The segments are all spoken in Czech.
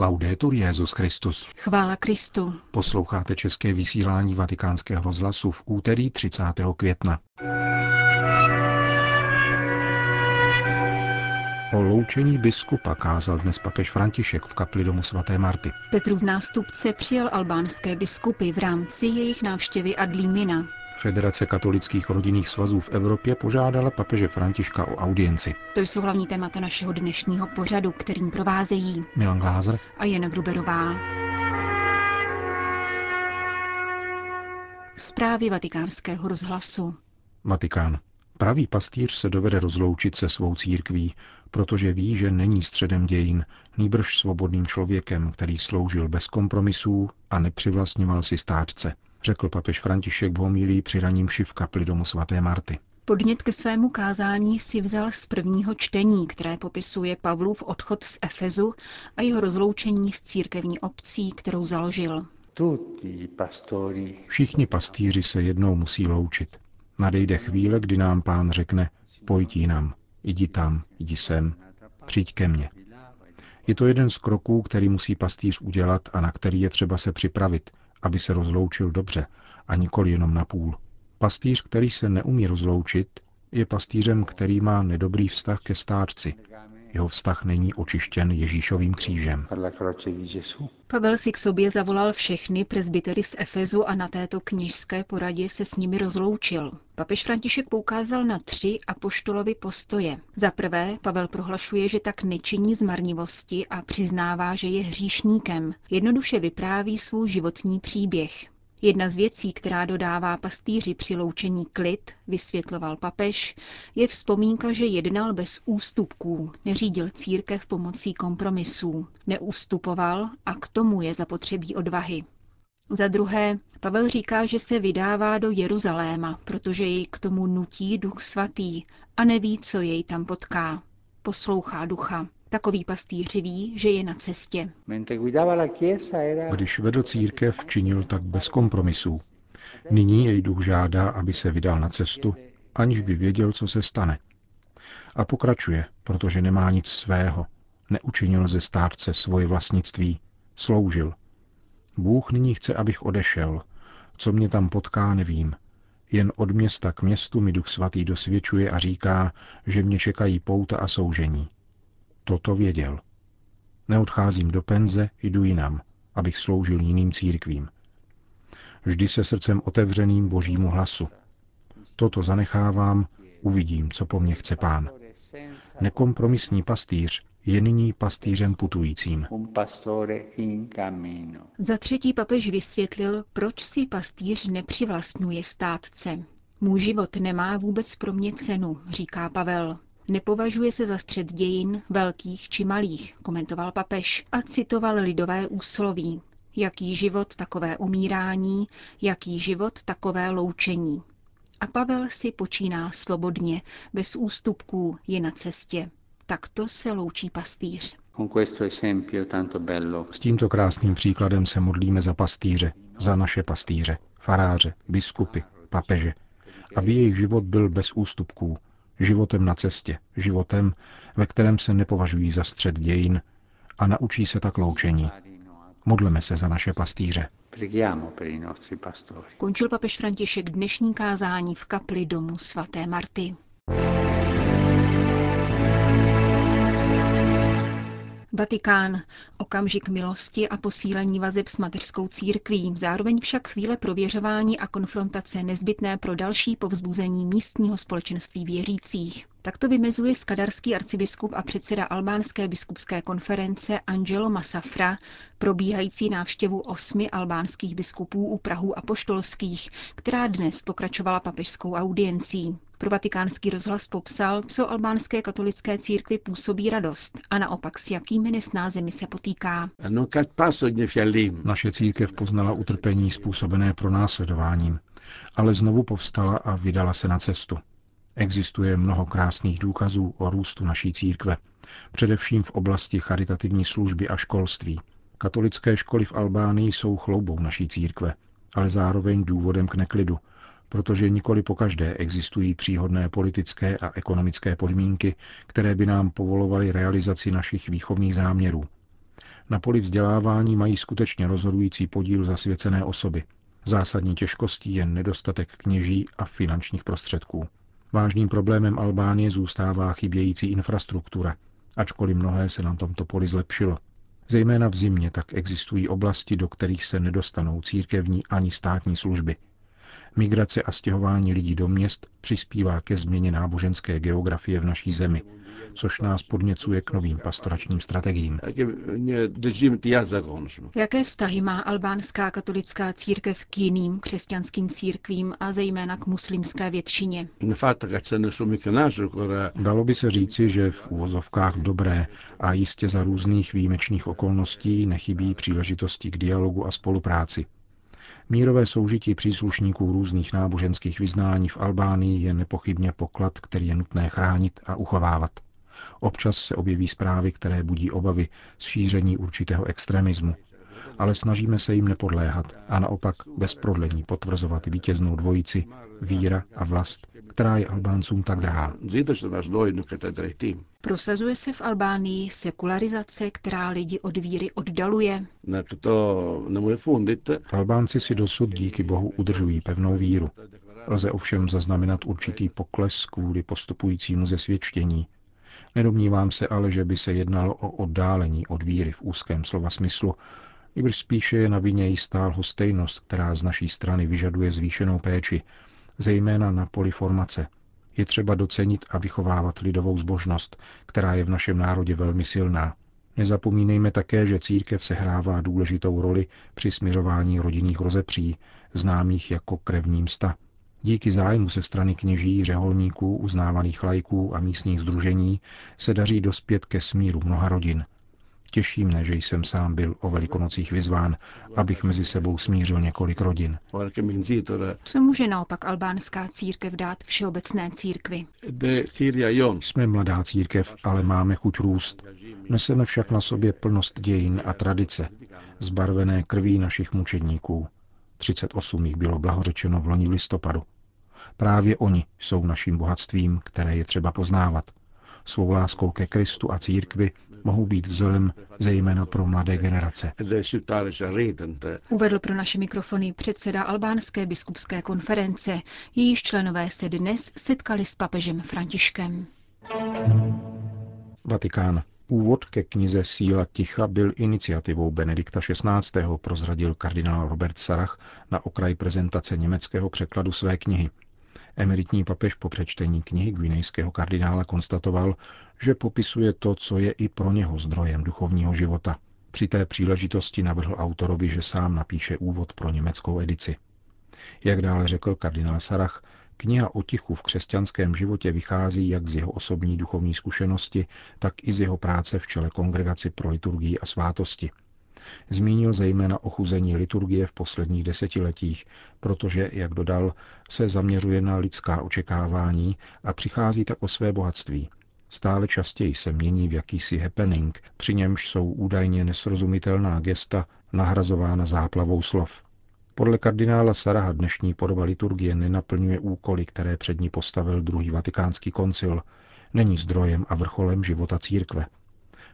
Laudetur Jezus Christus. Chvála Kristu. Posloucháte české vysílání Vatikánského rozhlasu v úterý 30. května. O loučení biskupa kázal dnes papež František v kapli domu svaté Marty. Petrův nástupce přijal albánské biskupy v rámci jejich návštěvy Adlímina. Federace katolických rodinných svazů v Evropě požádala papeže Františka o audienci. To jsou hlavní témata našeho dnešního pořadu, kterým provázejí Milan Glázer a Jana Gruberová. Zprávy vatikánského rozhlasu. Vatikán. Pravý pastýř se dovede rozloučit se svou církví, protože ví, že není středem dějin, nýbrž svobodným člověkem, který sloužil bez kompromisů a nepřivlastňoval si státce řekl papež František v homilí při raním v kapli domu svaté Marty. Podnět ke svému kázání si vzal z prvního čtení, které popisuje Pavlův odchod z Efezu a jeho rozloučení s církevní obcí, kterou založil. Všichni pastýři se jednou musí loučit. Nadejde chvíle, kdy nám pán řekne, pojď jinam, jdi tam, jdi sem, přijď ke mně. Je to jeden z kroků, který musí pastýř udělat a na který je třeba se připravit, aby se rozloučil dobře a nikoli jenom na půl. Pastýř, který se neumí rozloučit, je pastýřem, který má nedobrý vztah ke stárci. Jeho vztah není očištěn Ježíšovým křížem. Pavel si k sobě zavolal všechny prezbitery z Efezu a na této kněžské poradě se s nimi rozloučil. Papež František poukázal na tři apoštolovy postoje. Za prvé, Pavel prohlašuje, že tak nečiní zmarnivosti a přiznává, že je hříšníkem. Jednoduše vypráví svůj životní příběh. Jedna z věcí, která dodává pastýři při loučení klid, vysvětloval papež, je vzpomínka, že jednal bez ústupků, neřídil církev pomocí kompromisů, neústupoval a k tomu je zapotřebí odvahy. Za druhé, Pavel říká, že se vydává do Jeruzaléma, protože jej k tomu nutí duch svatý a neví, co jej tam potká. Poslouchá ducha. Takový pastýř ví, že je na cestě. Když vedl církev, činil tak bez kompromisů. Nyní jej duch žádá, aby se vydal na cestu, aniž by věděl, co se stane. A pokračuje, protože nemá nic svého. Neučinil ze stárce svoje vlastnictví. Sloužil. Bůh nyní chce, abych odešel. Co mě tam potká, nevím. Jen od města k městu mi duch svatý dosvědčuje a říká, že mě čekají pouta a soužení toto věděl. Neodcházím do penze, jdu jinam, abych sloužil jiným církvím. Vždy se srdcem otevřeným božímu hlasu. Toto zanechávám, uvidím, co po mně chce pán. Nekompromisní pastýř je nyní pastýřem putujícím. Za třetí papež vysvětlil, proč si pastýř nepřivlastňuje státce. Můj život nemá vůbec pro mě cenu, říká Pavel. Nepovažuje se za střed dějin, velkých či malých, komentoval papež a citoval lidové úsloví. Jaký život, takové umírání, jaký život, takové loučení. A Pavel si počíná svobodně, bez ústupků, je na cestě. Takto se loučí pastýř. S tímto krásným příkladem se modlíme za pastýře, za naše pastýře, faráře, biskupy, papeže, aby jejich život byl bez ústupků, životem na cestě, životem, ve kterém se nepovažují za střed dějin a naučí se tak loučení. Modleme se za naše pastýře. Končil papež František dnešní kázání v kapli domu svaté Marty. Vatikán. Okamžik milosti a posílení vazeb s mateřskou církví, zároveň však chvíle prověřování a konfrontace nezbytné pro další povzbuzení místního společenství věřících. Tak to vymezuje skadarský arcibiskup a předseda albánské biskupské konference Angelo Masafra, probíhající návštěvu osmi albánských biskupů u Prahu apoštolských, která dnes pokračovala papežskou audiencí. Pro vatikánský rozhlas popsal, co albánské katolické církvi působí radost a naopak s jakými nesnázemi se potýká. Naše církev poznala utrpení způsobené pro následováním, ale znovu povstala a vydala se na cestu. Existuje mnoho krásných důkazů o růstu naší církve, především v oblasti charitativní služby a školství. Katolické školy v Albánii jsou chloubou naší církve, ale zároveň důvodem k neklidu, protože nikoli pokaždé existují příhodné politické a ekonomické podmínky, které by nám povolovaly realizaci našich výchovných záměrů. Na poli vzdělávání mají skutečně rozhodující podíl zasvěcené osoby. Zásadní těžkostí je nedostatek kněží a finančních prostředků. Vážným problémem Albánie zůstává chybějící infrastruktura, ačkoliv mnohé se na tomto poli zlepšilo. Zejména v zimě tak existují oblasti, do kterých se nedostanou církevní ani státní služby. Migrace a stěhování lidí do měst přispívá ke změně náboženské geografie v naší zemi, což nás podněcuje k novým pastoračním strategiím. Jaké vztahy má albánská katolická církev k jiným křesťanským církvím a zejména k muslimské většině? Dalo by se říci, že v úvozovkách dobré a jistě za různých výjimečných okolností nechybí příležitosti k dialogu a spolupráci. Mírové soužití příslušníků různých náboženských vyznání v Albánii je nepochybně poklad, který je nutné chránit a uchovávat. Občas se objeví zprávy, které budí obavy z šíření určitého extremismu, ale snažíme se jim nepodléhat a naopak bez prodlení potvrzovat vítěznou dvojici víra a vlast, která je Albáncům tak drahá. Prosazuje se v Albánii sekularizace, která lidi od víry oddaluje? Albánci si dosud díky Bohu udržují pevnou víru. Lze ovšem zaznamenat určitý pokles kvůli postupujícímu zesvědčení. Nedomnívám se ale, že by se jednalo o oddálení od víry v úzkém slova smyslu, nebož spíše je na vině jistá lhostejnost, která z naší strany vyžaduje zvýšenou péči, zejména na poli formace. Je třeba docenit a vychovávat lidovou zbožnost, která je v našem národě velmi silná. Nezapomínejme také, že církev sehrává důležitou roli při směřování rodinných rozepří, známých jako krevní msta. Díky zájmu ze strany kněží, řeholníků, uznávaných lajků a místních združení se daří dospět ke smíru mnoha rodin – Těší mne, že jsem sám byl o velikonocích vyzván, abych mezi sebou smířil několik rodin. Co může naopak albánská církev dát všeobecné církvi? Jsme mladá církev, ale máme chuť růst. Neseme však na sobě plnost dějin a tradice, zbarvené krví našich mučedníků. 38 jich bylo blahořečeno v loni v listopadu. Právě oni jsou naším bohatstvím, které je třeba poznávat. Svou láskou ke Kristu a církvi mohou být vzorem zejména pro mladé generace. Uvedl pro naše mikrofony předseda Albánské biskupské konference. Jejíž členové se dnes setkali s papežem Františkem. Vatikán. Úvod ke knize Síla ticha byl iniciativou Benedikta XVI. prozradil kardinál Robert Sarach na okraj prezentace německého překladu své knihy. Emeritní papež po přečtení knihy gvinejského kardinála konstatoval, že popisuje to, co je i pro něho zdrojem duchovního života. Při té příležitosti navrhl autorovi, že sám napíše úvod pro německou edici. Jak dále řekl kardinál Sarach, kniha o tichu v křesťanském životě vychází jak z jeho osobní duchovní zkušenosti, tak i z jeho práce v čele kongregaci pro liturgii a svátosti – Zmínil zejména ochuzení liturgie v posledních desetiletích, protože, jak dodal, se zaměřuje na lidská očekávání a přichází tak o své bohatství. Stále častěji se mění v jakýsi happening, při němž jsou údajně nesrozumitelná gesta nahrazována záplavou slov. Podle kardinála Saraha dnešní podoba liturgie nenaplňuje úkoly, které před ní postavil druhý vatikánský koncil, není zdrojem a vrcholem života církve.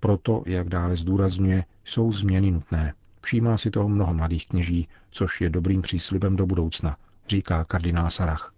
Proto, jak dále zdůrazňuje, jsou změny nutné. Přijímá si toho mnoho mladých kněží, což je dobrým příslibem do budoucna, říká kardinál Sarach.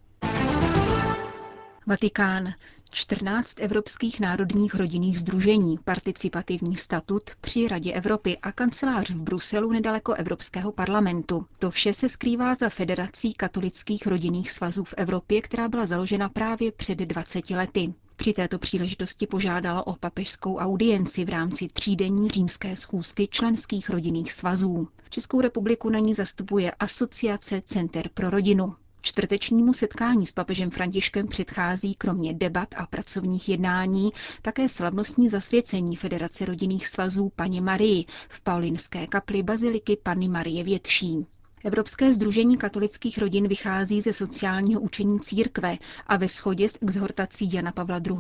Vatikán. 14 evropských národních rodinných združení, participativní statut při Radě Evropy a kancelář v Bruselu nedaleko Evropského parlamentu. To vše se skrývá za Federací katolických rodinných svazů v Evropě, která byla založena právě před 20 lety. Při této příležitosti požádala o papežskou audienci v rámci třídenní římské schůzky členských rodinných svazů. Českou republiku na ní zastupuje Asociace Center pro rodinu. Čtvrtečnímu setkání s papežem Františkem předchází kromě debat a pracovních jednání také slavnostní zasvěcení Federace rodinných svazů paní Marii v paulinské kapli Baziliky Panny Marie Větší. Evropské združení katolických rodin vychází ze sociálního učení církve a ve shodě s exhortací Jana Pavla II.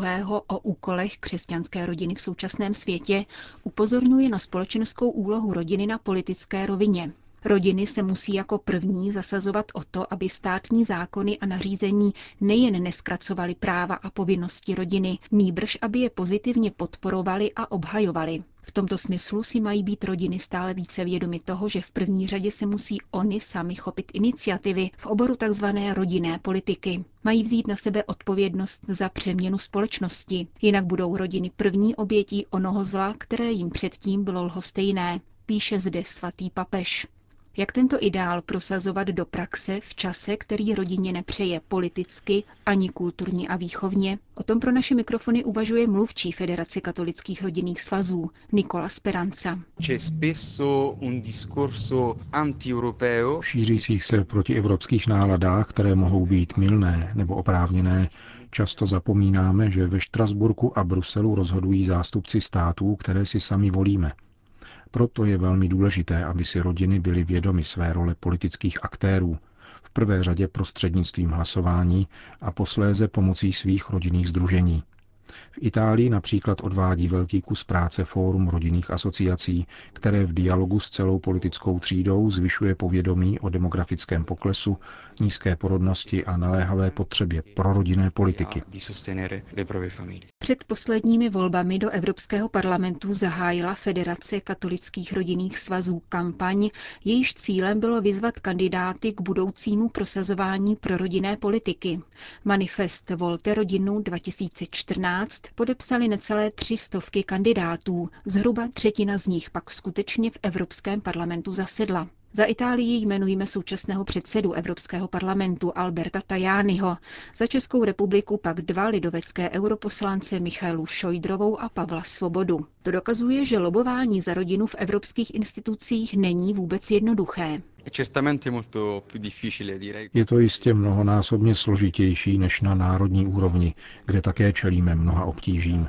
o úkolech křesťanské rodiny v současném světě upozorňuje na společenskou úlohu rodiny na politické rovině. Rodiny se musí jako první zasazovat o to, aby státní zákony a nařízení nejen neskracovaly práva a povinnosti rodiny, nýbrž aby je pozitivně podporovali a obhajovali. V tomto smyslu si mají být rodiny stále více vědomi toho, že v první řadě se musí oni sami chopit iniciativy v oboru tzv. rodinné politiky. Mají vzít na sebe odpovědnost za přeměnu společnosti, jinak budou rodiny první obětí onoho zla, které jim předtím bylo lhostejné, píše zde svatý papež. Jak tento ideál prosazovat do praxe v čase, který rodině nepřeje politicky ani kulturně a výchovně? O tom pro naše mikrofony uvažuje mluvčí Federace katolických rodinných svazů Nikola Speranza. V šířících se proti evropských náladách, které mohou být milné nebo oprávněné, často zapomínáme, že ve Štrasburku a Bruselu rozhodují zástupci států, které si sami volíme – proto je velmi důležité, aby si rodiny byly vědomy své role politických aktérů, v prvé řadě prostřednictvím hlasování a posléze pomocí svých rodinných združení. V Itálii například odvádí velký kus práce Fórum rodinných asociací, které v dialogu s celou politickou třídou zvyšuje povědomí o demografickém poklesu, nízké porodnosti a naléhavé potřebě prorodinné politiky. Před posledními volbami do Evropského parlamentu zahájila Federace katolických rodinných svazů kampaň, jejíž cílem bylo vyzvat kandidáty k budoucímu prosazování prorodinné politiky. Manifest Volte rodinu 2014 podepsali necelé tři stovky kandidátů, zhruba třetina z nich pak skutečně v Evropském parlamentu zasedla. Za Itálii jmenujeme současného předsedu Evropského parlamentu Alberta Tajányho, za Českou republiku pak dva lidovecké europoslance Michailu Šojdrovou a Pavla Svobodu. To dokazuje, že lobování za rodinu v evropských institucích není vůbec jednoduché. Je to jistě mnohonásobně složitější než na národní úrovni, kde také čelíme mnoha obtížím.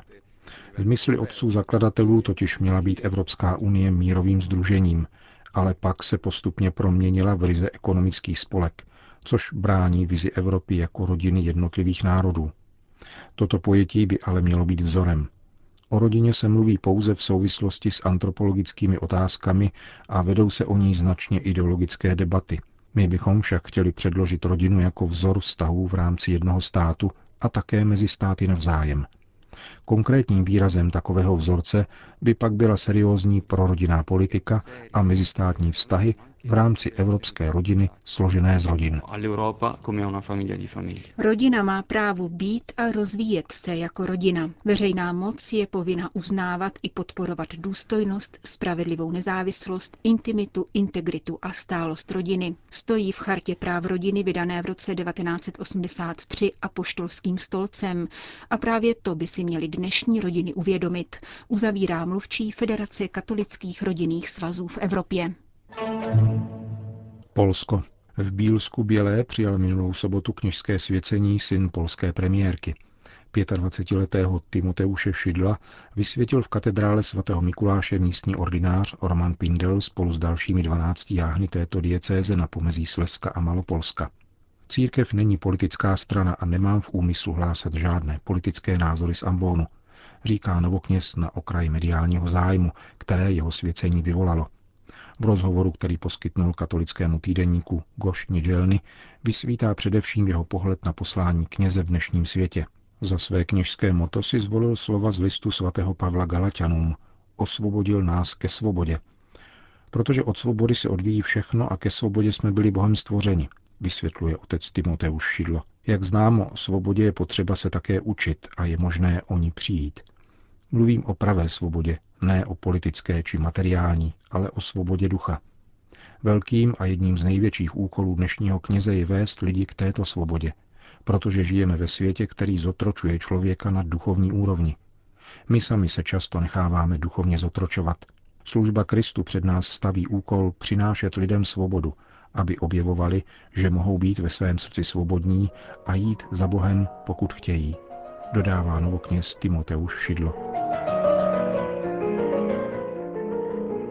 V mysli otců zakladatelů totiž měla být Evropská unie mírovým združením, ale pak se postupně proměnila v ryze ekonomický spolek, což brání vizi Evropy jako rodiny jednotlivých národů. Toto pojetí by ale mělo být vzorem. O rodině se mluví pouze v souvislosti s antropologickými otázkami a vedou se o ní značně ideologické debaty. My bychom však chtěli předložit rodinu jako vzor vztahů v rámci jednoho státu a také mezi státy navzájem – Konkrétním výrazem takového vzorce by pak byla seriózní prorodinná politika a mezistátní vztahy v rámci evropské rodiny složené z rodin. Rodina má právo být a rozvíjet se jako rodina. Veřejná moc je povinna uznávat i podporovat důstojnost, spravedlivou nezávislost, intimitu, integritu a stálost rodiny. Stojí v chartě práv rodiny vydané v roce 1983 apoštolským stolcem a právě to by si měly dnešní rodiny uvědomit, uzavírá mluvčí Federace katolických rodinných svazů v Evropě. Polsko. V Bílsku Bělé přijal minulou sobotu kněžské svěcení syn polské premiérky. 25-letého Timoteuše Šidla vysvětil v katedrále svatého Mikuláše místní ordinář Orman Pindel spolu s dalšími 12 jáhny této diecéze na pomezí Slezska a Malopolska. Církev není politická strana a nemám v úmyslu hlásat žádné politické názory z Ambonu, říká novokněz na okraji mediálního zájmu, které jeho svěcení vyvolalo – v rozhovoru, který poskytnul katolickému týdenníku Goš Nidelny, vysvítá především jeho pohled na poslání kněze v dnešním světě. Za své kněžské moto si zvolil slova z listu svatého Pavla Galatianům. Osvobodil nás ke svobodě. Protože od svobody se odvíjí všechno a ke svobodě jsme byli Bohem stvořeni, vysvětluje otec Timoteuš Šidlo. Jak známo, svobodě je potřeba se také učit a je možné o ní přijít. Mluvím o pravé svobodě, ne o politické či materiální, ale o svobodě ducha. Velkým a jedním z největších úkolů dnešního kněze je vést lidi k této svobodě, protože žijeme ve světě, který zotročuje člověka na duchovní úrovni. My sami se často necháváme duchovně zotročovat. Služba Kristu před nás staví úkol přinášet lidem svobodu, aby objevovali, že mohou být ve svém srdci svobodní a jít za Bohem, pokud chtějí, dodává novokněz Timoteuš Šidlo.